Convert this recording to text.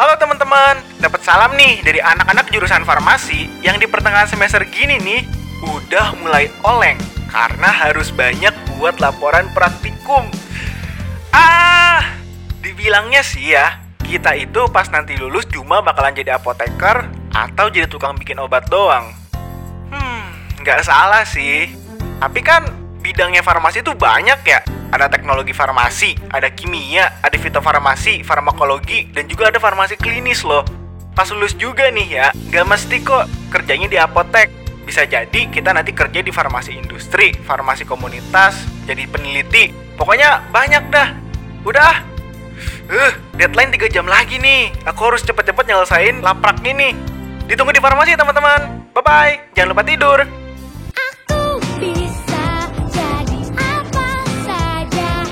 Halo teman-teman, dapat salam nih dari anak-anak jurusan farmasi yang di pertengahan semester gini nih udah mulai oleng karena harus banyak buat laporan praktikum. Ah, dibilangnya sih ya, kita itu pas nanti lulus cuma bakalan jadi apoteker atau jadi tukang bikin obat doang. Hmm, nggak salah sih. Tapi kan bidangnya farmasi itu banyak ya. Ada teknologi farmasi, ada kimia, ada fitofarmasi, farmakologi, dan juga ada farmasi klinis loh. Pas lulus juga nih ya, nggak mesti kok kerjanya di apotek. Bisa jadi kita nanti kerja di farmasi industri, farmasi komunitas, jadi peneliti. Pokoknya banyak dah. Udah. Uh, deadline 3 jam lagi nih. Aku harus cepet-cepet nyelesain laprak ini. Ditunggu di farmasi teman-teman. Bye-bye. Jangan lupa tidur.